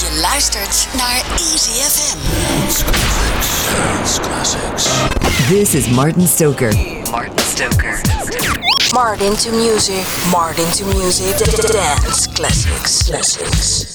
Je luistert naar Easy FM. Dance classics. This is Martin Stoker. Martin Stoker. Martin to music. Martin to music. Dance classics. Classics.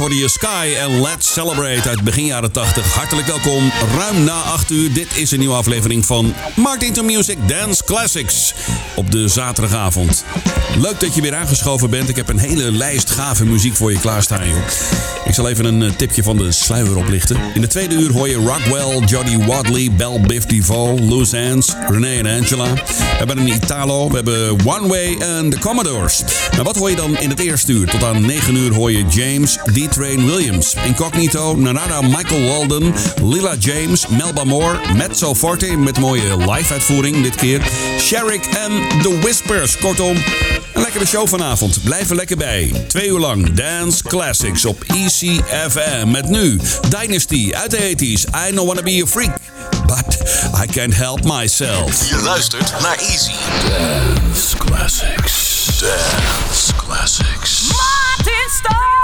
For je Sky en Let's Celebrate uit begin jaren 80. Hartelijk welkom, ruim na 8 uur. Dit is een nieuwe aflevering van Martin to Music Dance Classics op de zaterdagavond. Leuk dat je weer aangeschoven bent. Ik heb een hele lijst gave muziek voor je klaarstaan, joh. Ik zal even een eh, tipje van de sluier oplichten. In de tweede uur hoor je Rockwell, Jody Wadley, Bel Biff DeVoe, Loose Ends, Renee en Angela. We hebben een Italo, we hebben One Way en The Commodores. Nou, wat hoor je dan in het eerste uur? Tot aan 9 uur hoor je James, D-Train Williams, Incognito, Narada Michael Walden, Lila James, Melba Moore, Mezzo Forte met mooie live-uitvoering dit keer, Sherrick en The Whispers. Kortom, Lekkere show vanavond. Blijf er lekker bij. Twee uur lang Dance Classics op ECFM. Met nu Dynasty uit de 80s. I don't wanna be a freak, but I can't help myself. Je luistert naar Easy. Dance Classics. Dance Classics. Martin Starr!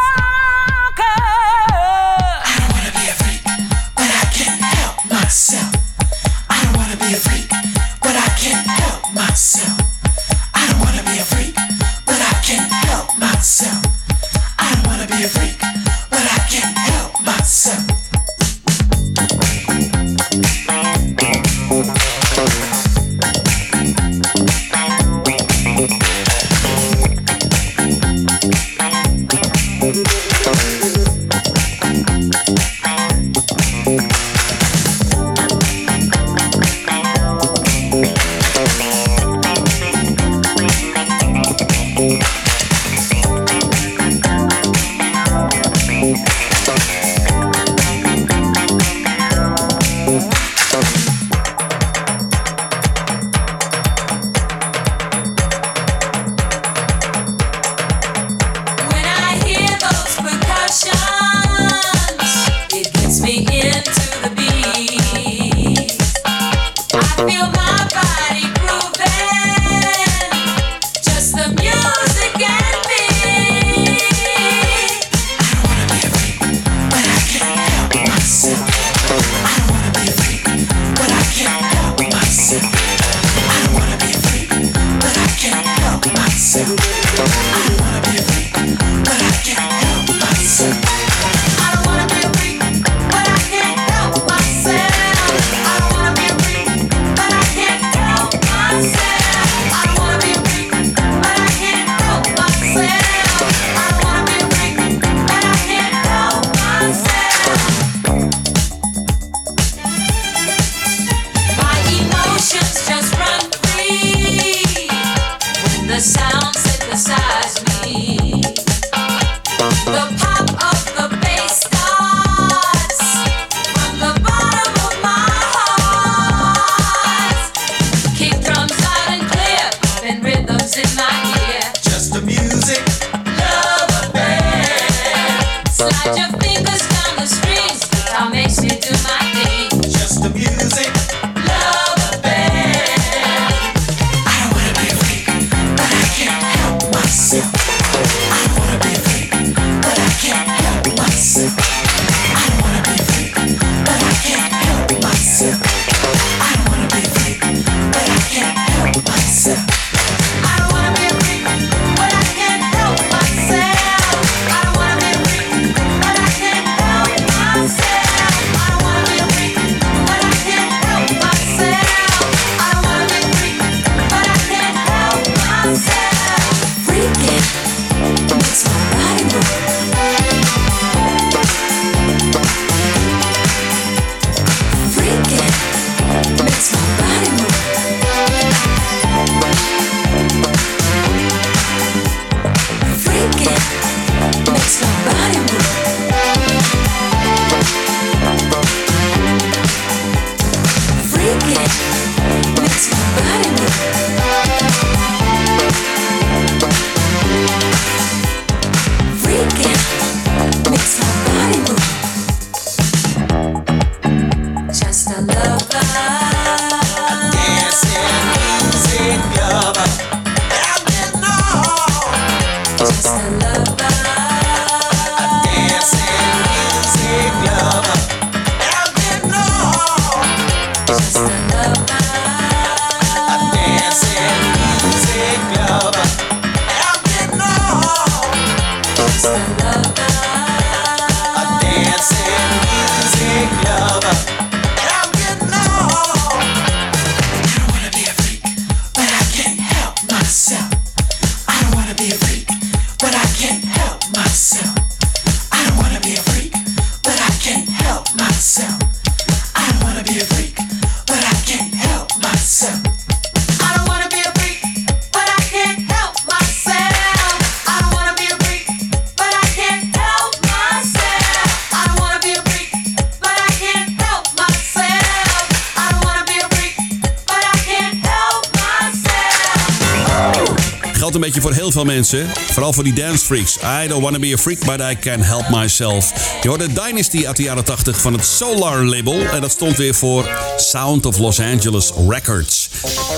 Geldt een beetje voor heel veel mensen. Vooral voor die dance freaks. I don't wanna be a freak, but I can help myself. Je hoorde Dynasty uit de jaren 80 van het Solar label. En dat stond weer voor Sound of Los Angeles Records.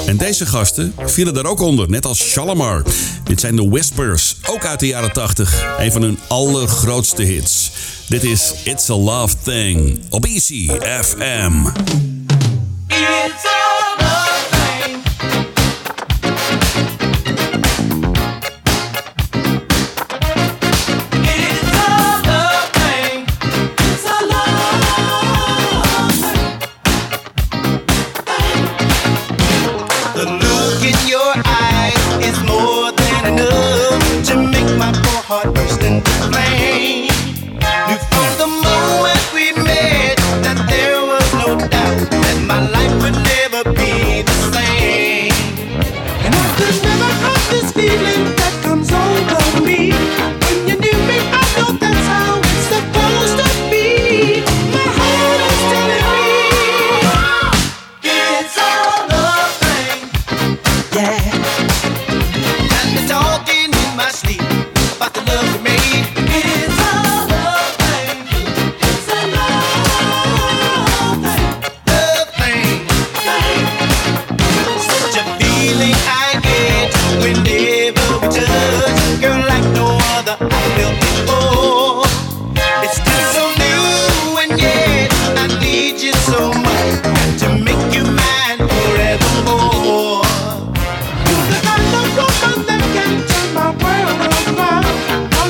En deze gasten vielen daar ook onder, net als Shalimar. Dit zijn de Whispers, ook uit de jaren 80. Een van hun allergrootste hits. Dit is It's a Love Thing op FM.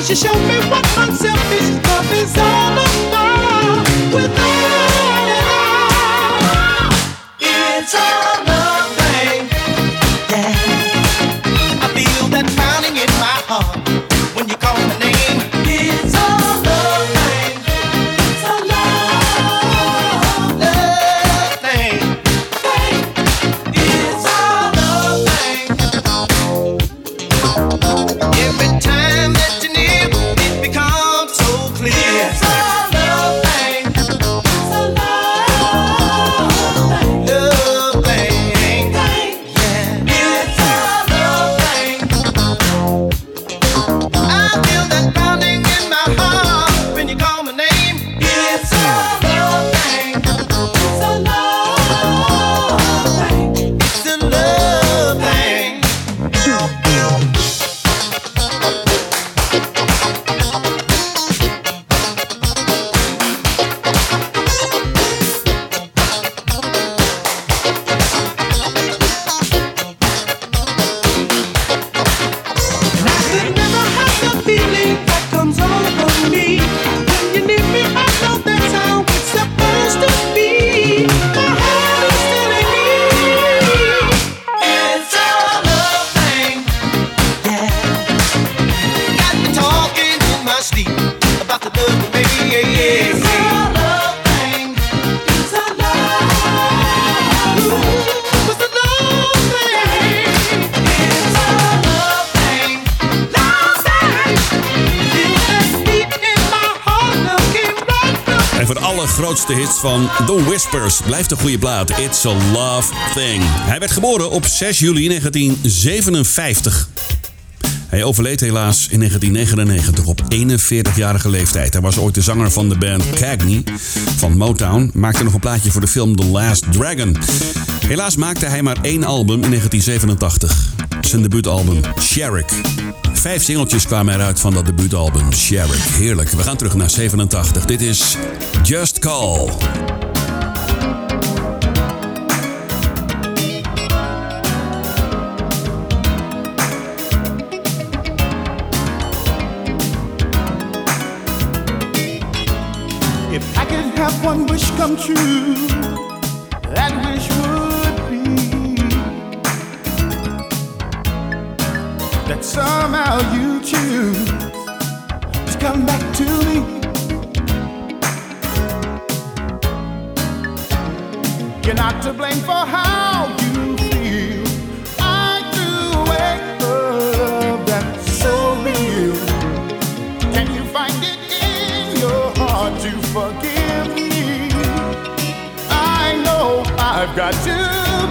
She showed me what unselfish love is all. allergrootste hits van The Whispers. Blijft een goede plaat. It's a Love Thing. Hij werd geboren op 6 juli 1957. Hij overleed helaas in 1999 op 41-jarige leeftijd. Hij was ooit de zanger van de band Cagney van Motown. Maakte nog een plaatje voor de film The Last Dragon. Helaas maakte hij maar één album in 1987 zijn debuutalbum Sherrick. Vijf singeltjes kwamen eruit van dat debuutalbum Sherrick. Heerlijk. We gaan terug naar 87. Dit is Just Call. If I could have one wish come true, that somehow you choose to come back to me. You're not to blame for how you feel. I do wake love that's so real. Can you find it in your heart to forgive me? I know I've got to.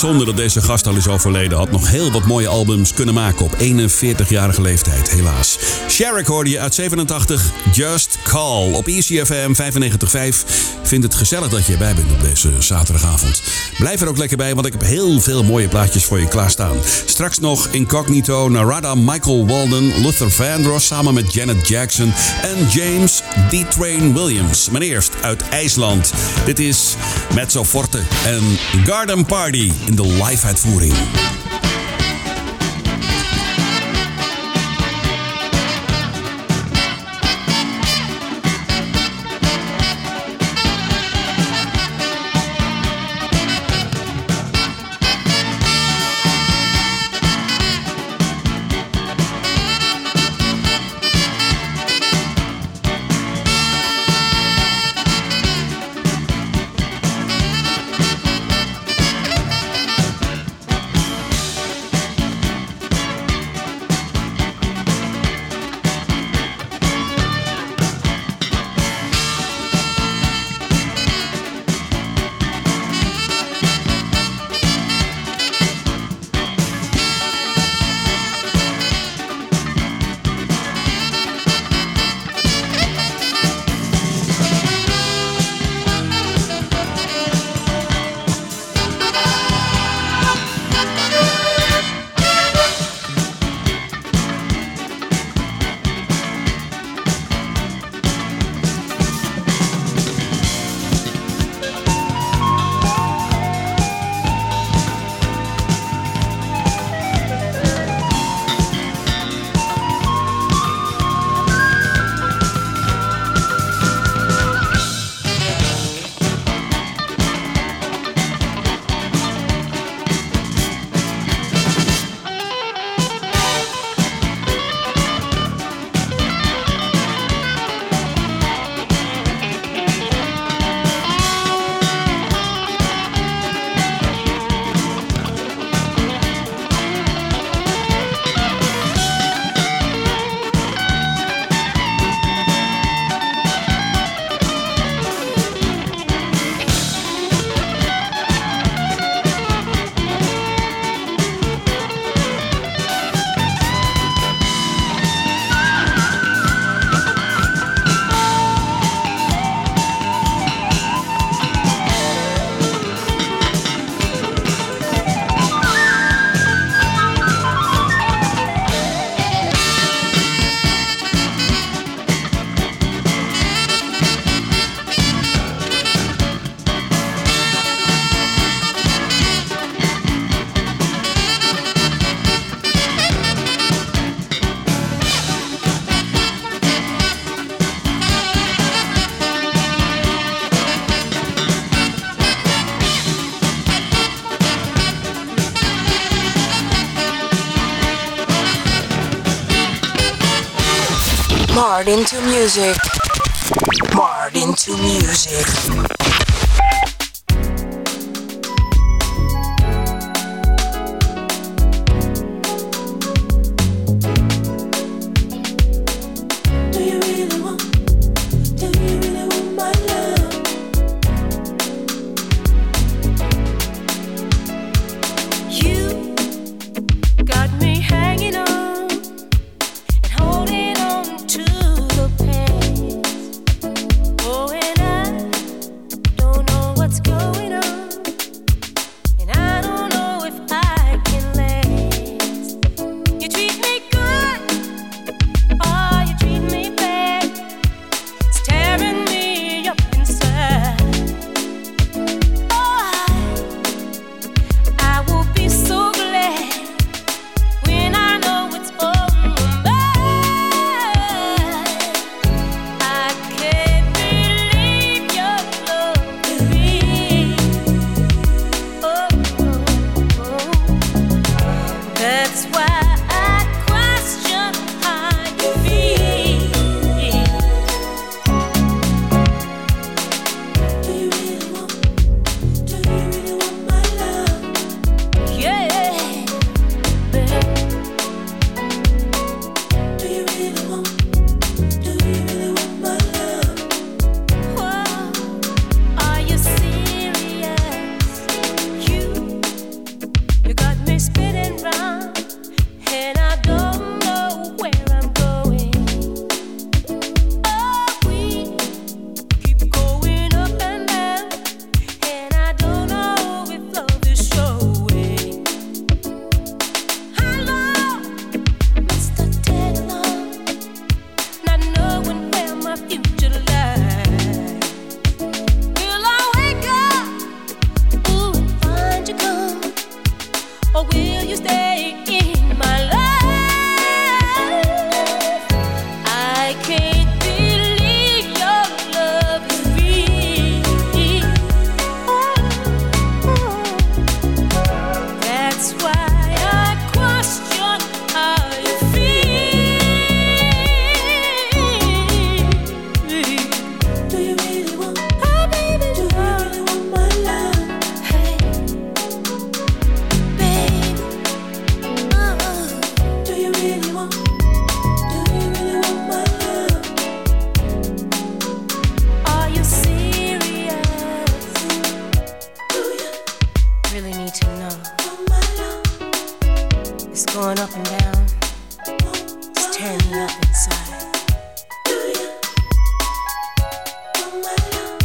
Call. Zo zonde dat deze gast al is overleden. Had nog heel wat mooie albums kunnen maken op 41-jarige leeftijd, helaas. Sherrick hoorde je uit 87, Just Call. Op ECFM 95.5. Vind het gezellig dat je erbij bent op deze zaterdagavond. Blijf er ook lekker bij, want ik heb heel veel mooie plaatjes voor je klaarstaan. Straks nog Incognito, Narada Michael Walden, Luther Vandross samen met Janet Jackson en James D-Train Williams. Maar eerst uit IJsland. Dit is Mezzo Forte en Garden Party in de live uitvoering. into music. Marred into music.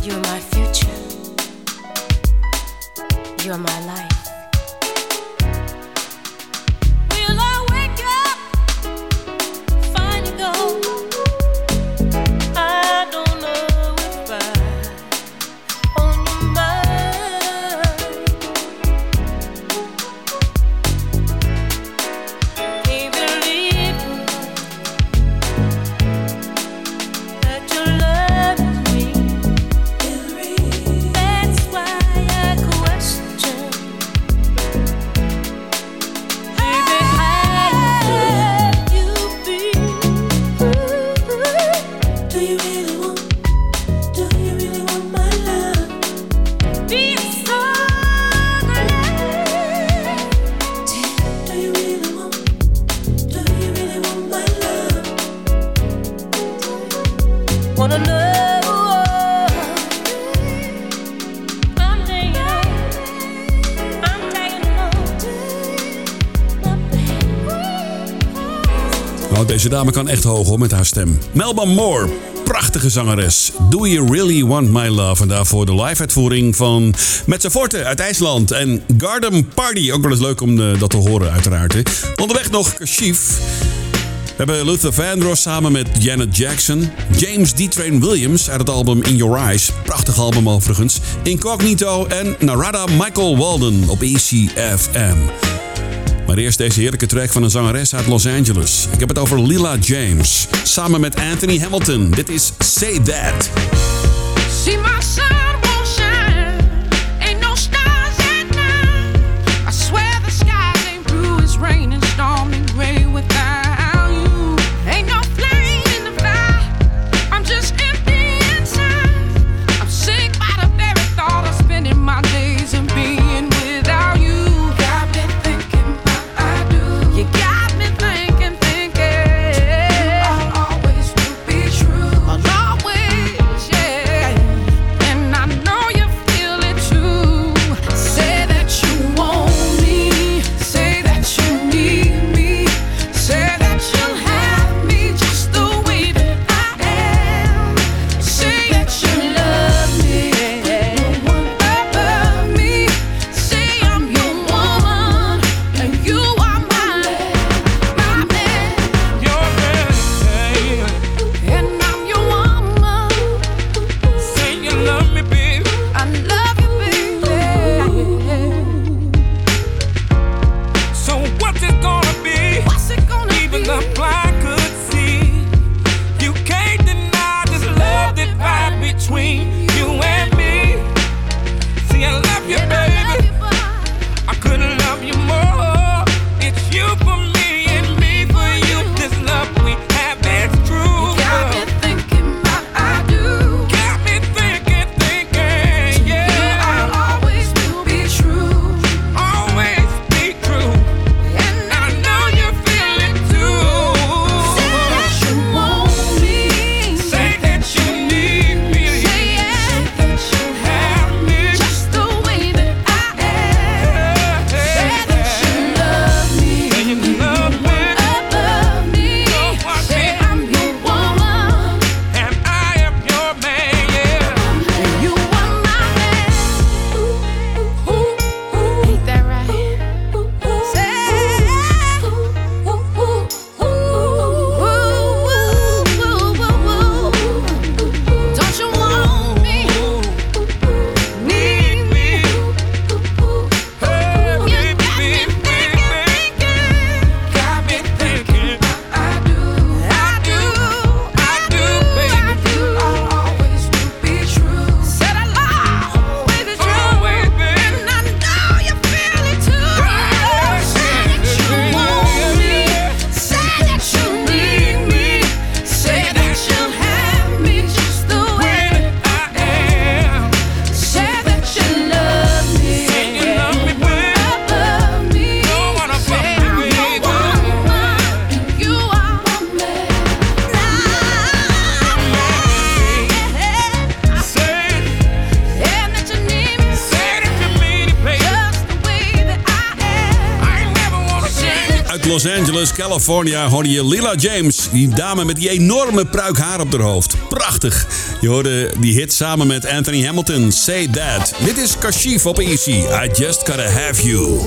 You're my future. You're my life. kan echt hoog hoor met haar stem. Melba Moore, prachtige zangeres. Do You Really Want My Love? En daarvoor de live-uitvoering van Met Forte uit IJsland. En Garden Party, ook wel eens leuk om eh, dat te horen uiteraard. Hè. Onderweg nog Kashif. We hebben Luther Vandross samen met Janet Jackson. James D. Train Williams uit het album In Your Eyes. Prachtig album overigens. Incognito en Narada Michael Walden op ECFM. Maar eerst deze heerlijke track van een zangeres uit Los Angeles. Ik heb het over Lila James. Samen met Anthony Hamilton. Dit is Say That. California hoorde je Lila James. Die dame met die enorme pruik haar op haar hoofd. Prachtig. Je hoorde die hit samen met Anthony Hamilton, Say That. Dit is Kashif op Easy. I Just Gotta Have You.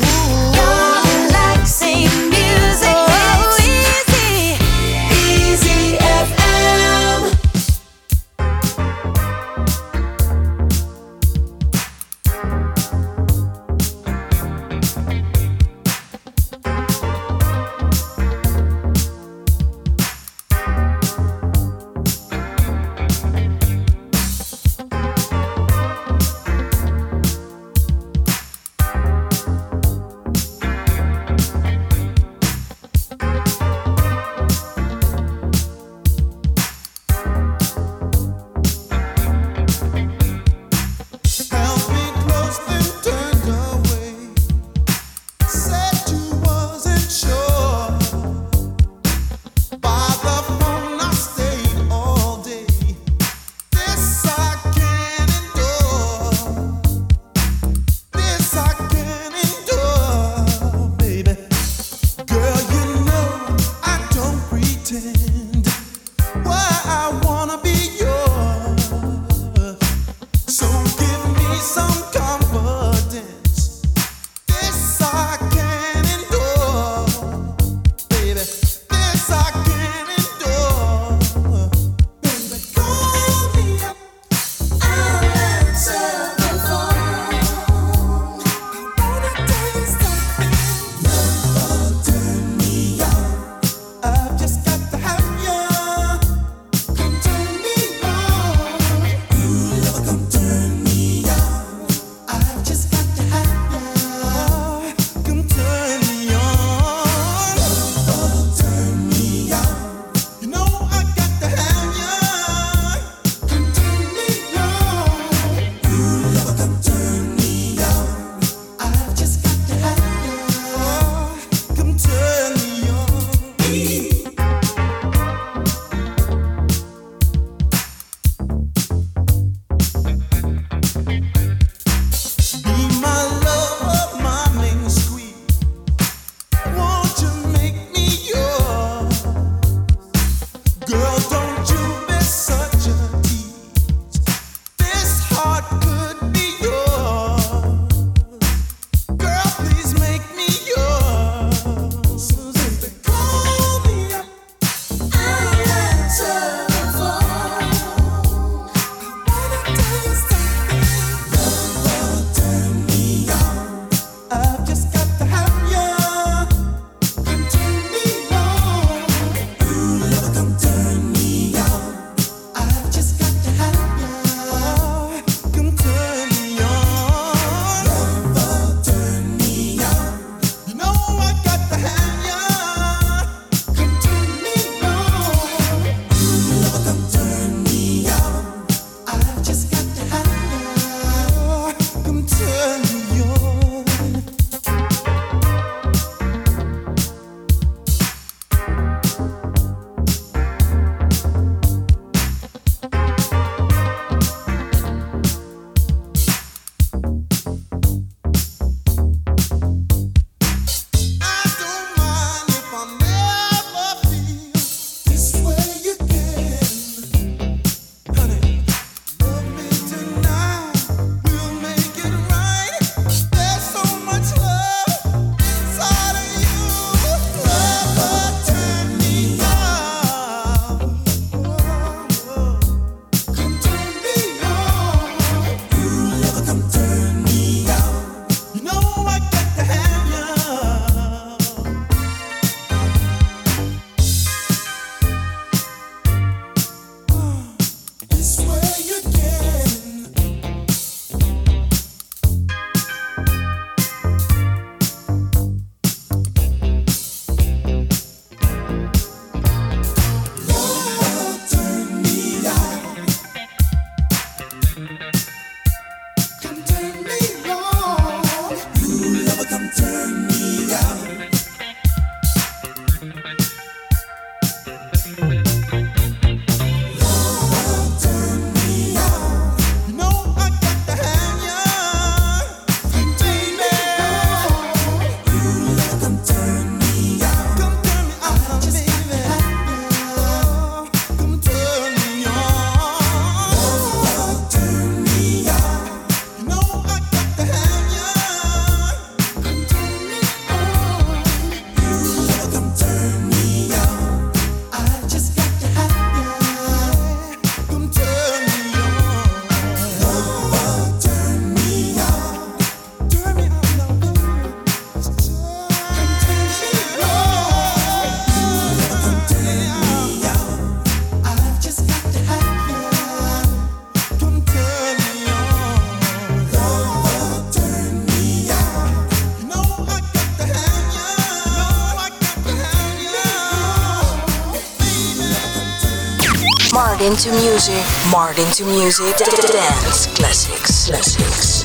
Into music, Martin to music, dance. Classics, classics.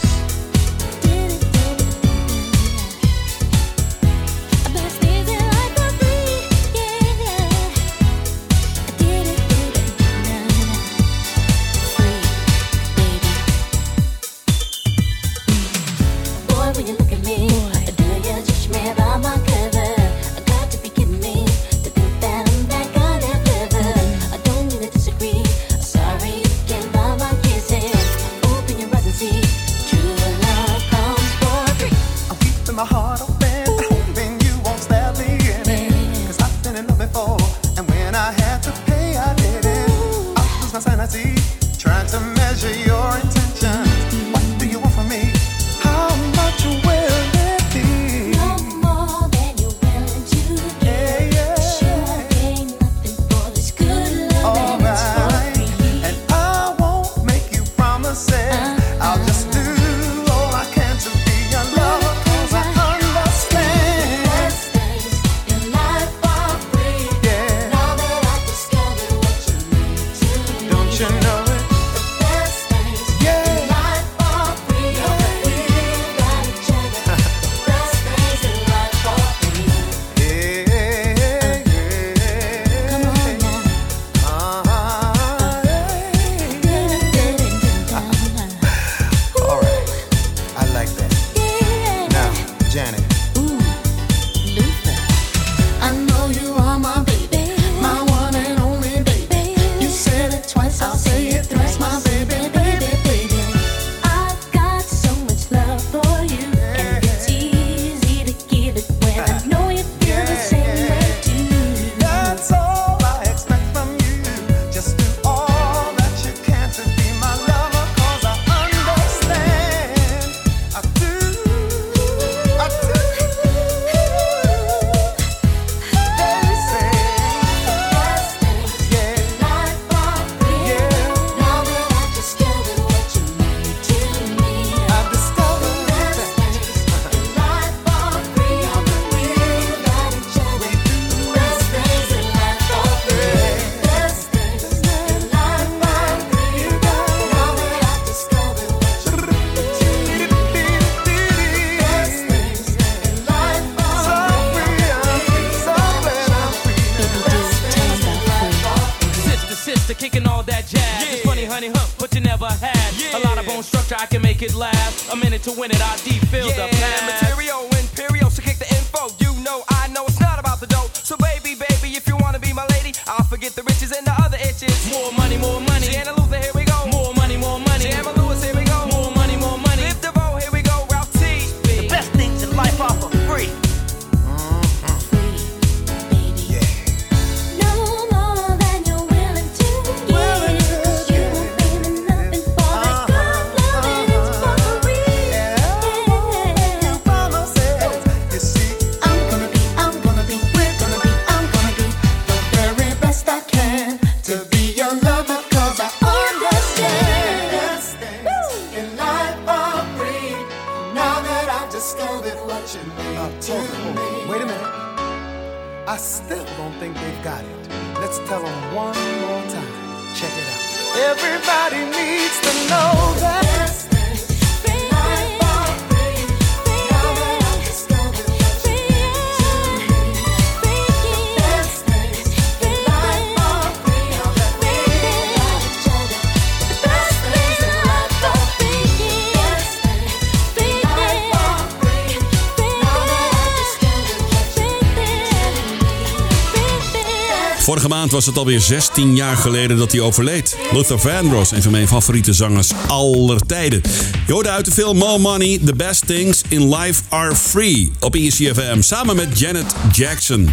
was het alweer 16 jaar geleden dat hij overleed. Luther Vandross, een van mijn favoriete zangers aller tijden. Je hoorde uit de film More Money, The Best Things in Life Are Free op ECFM, samen met Janet Jackson.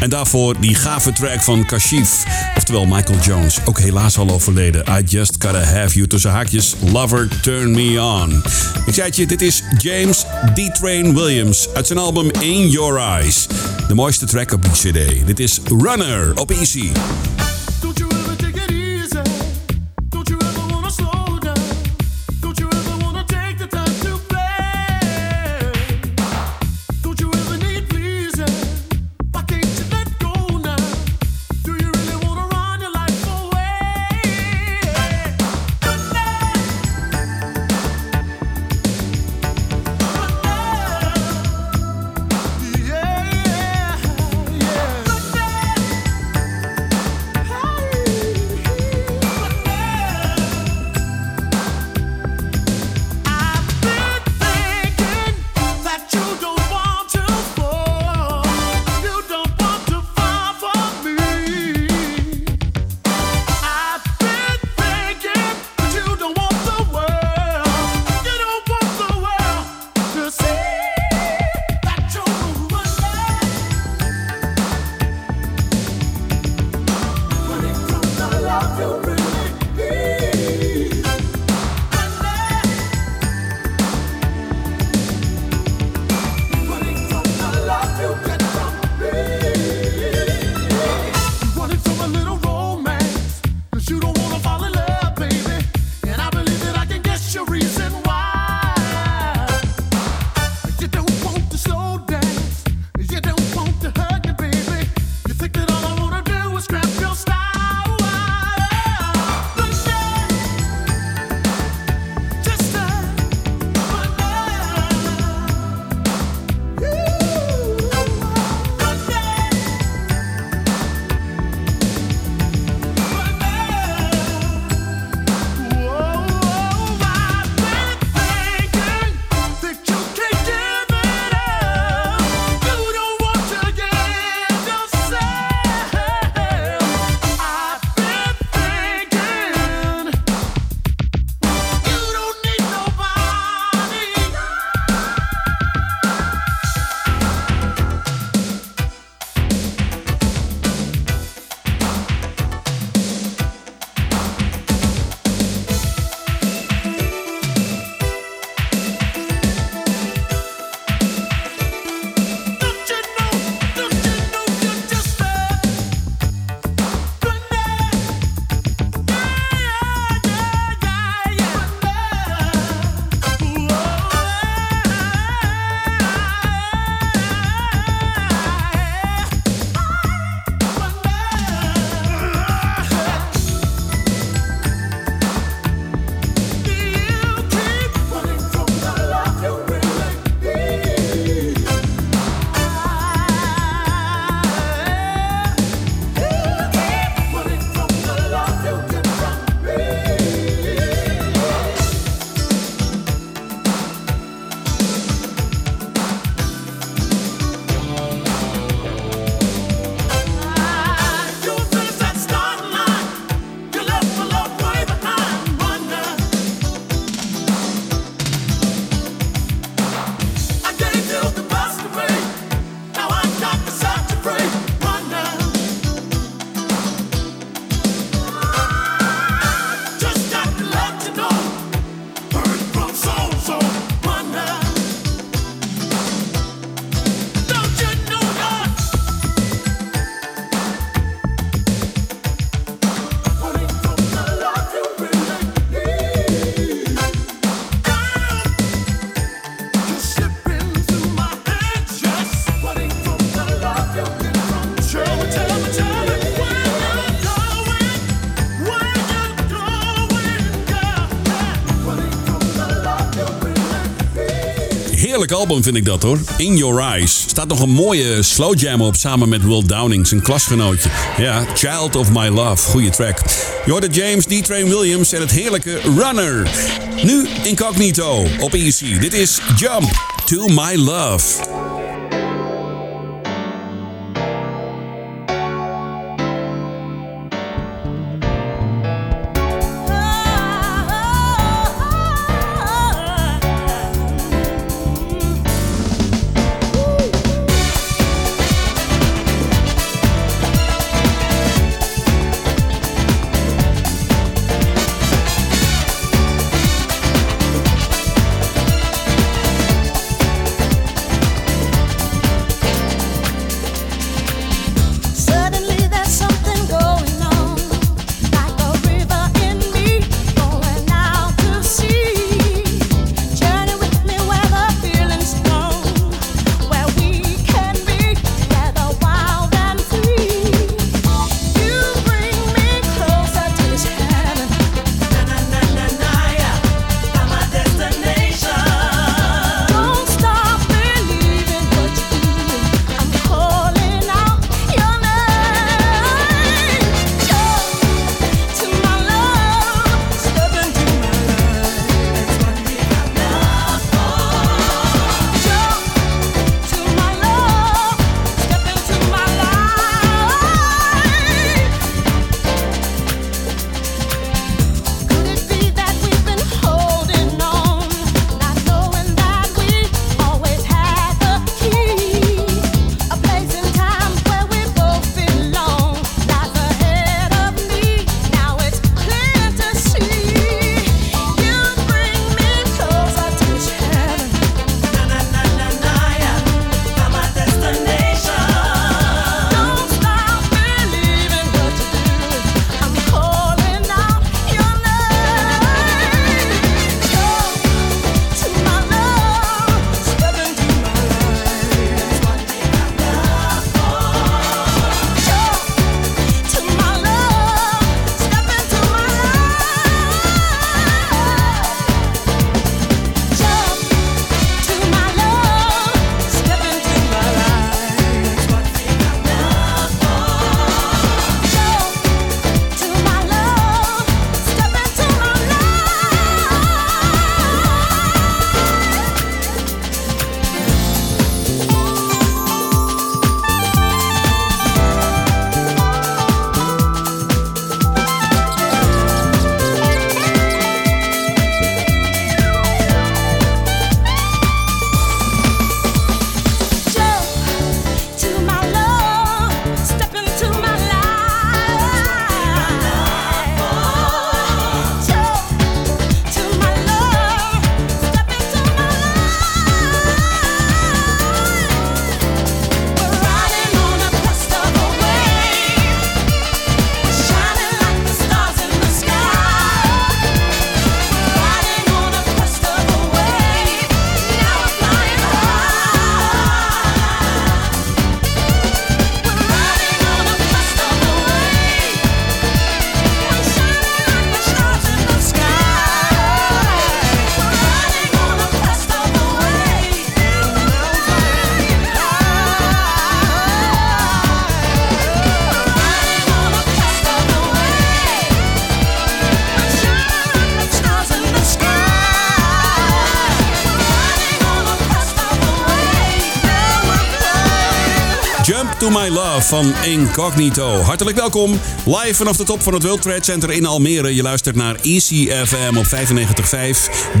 En daarvoor die gave track van Kashif, oftewel Michael Jones, ook helaas al overleden. I Just Gotta Have You, tussen haakjes, Lover Turn Me On. Ik zei het je, dit is James D. Train Williams uit zijn album In Your Eyes. De mooiste track op die CD. Dit is Runner op Easy. Album vind ik dat hoor. In Your Eyes. Staat nog een mooie slow jam op samen met Will Downing, zijn klasgenootje. Ja, Child of My Love. Goeie track. Hoorde James D. Train Williams en het heerlijke Runner. Nu incognito op Easy. Dit is Jump to My Love. Van Incognito. Hartelijk welkom. Live vanaf de top van het World Trade Center in Almere. Je luistert naar ECFM op 95.5.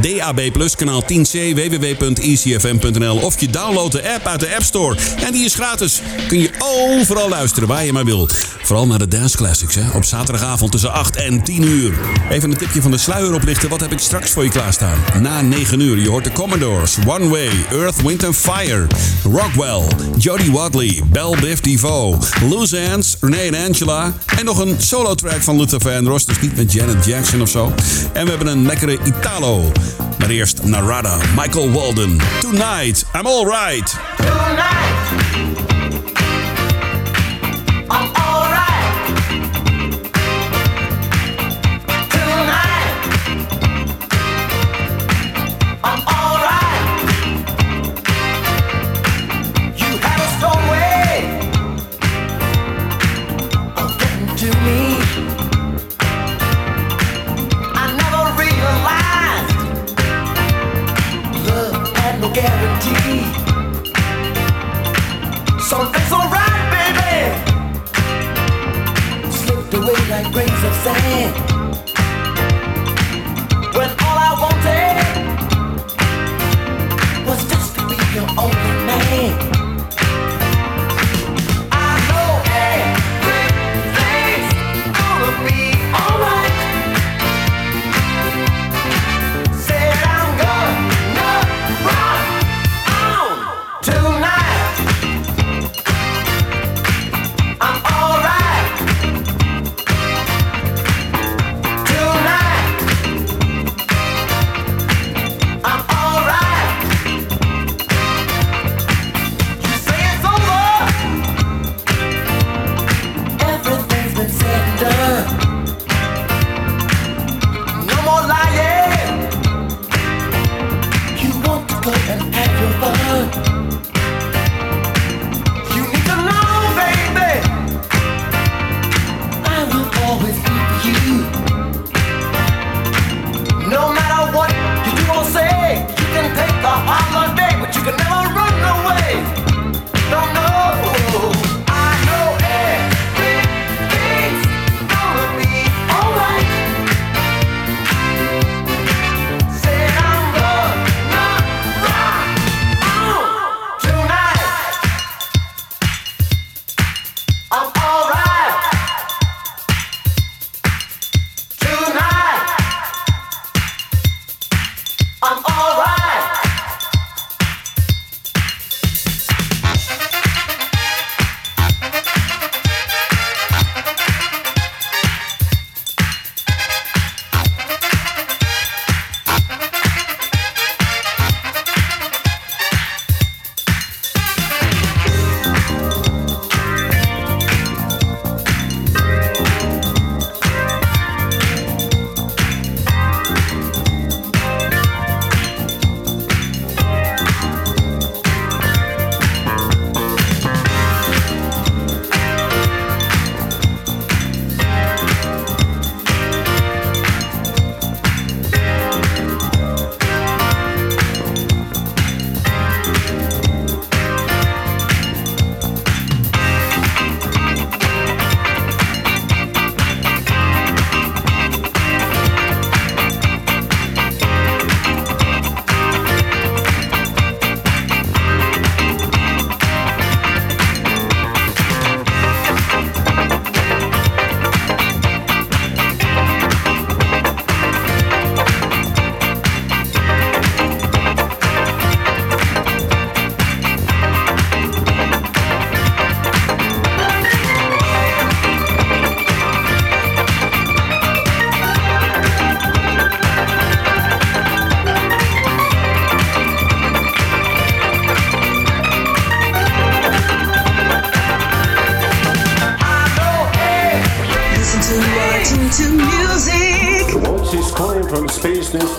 DAB kanaal 10C www.ecfm.nl Of je downloadt de app uit de App Store. En die is gratis. Kun je overal luisteren waar je maar wil. Vooral naar de Dance Classics hè? op zaterdagavond tussen 8 en 10 uur. Even een tipje van de sluier oplichten. Wat heb ik straks voor je klaarstaan? Na 9 uur. Je hoort de Commodores, One Way, Earth, Wind and Fire, Rockwell, Jody Wadley, Belle Biv Loose Ends, Renee en Angela. En nog een solo track van Luther Vandross. Dus niet met Janet Jackson of zo. En we hebben een lekkere Italo. Maar eerst Narada, Michael Walden. Tonight, I'm alright. I'm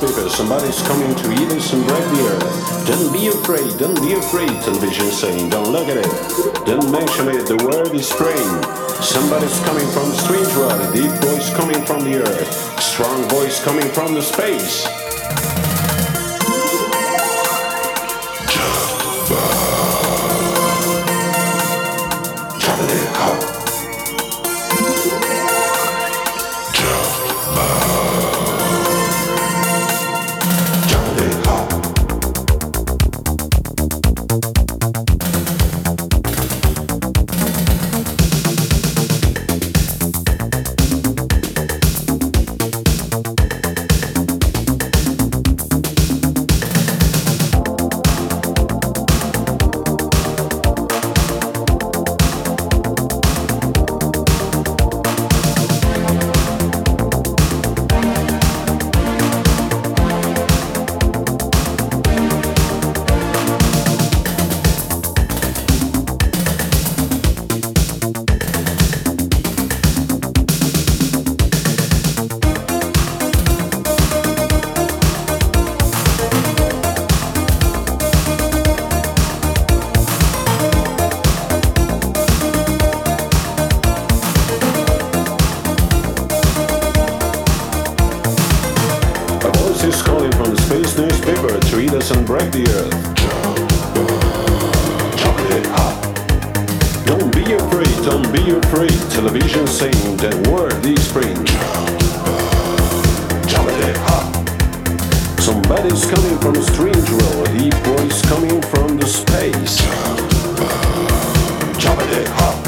Because somebody's coming to eat us some bread here. Don't be afraid, don't be afraid, television saying, don't look at it. Don't mention it, the world is praying. Somebody's coming from strange world, deep voice coming from the earth, strong voice coming from the space. break the earth. chop it up. Don't be afraid, don't be afraid. Television saying that word is strange. Chop it up. Somebody's coming from a strange world. The voice coming from the space. Chop it up.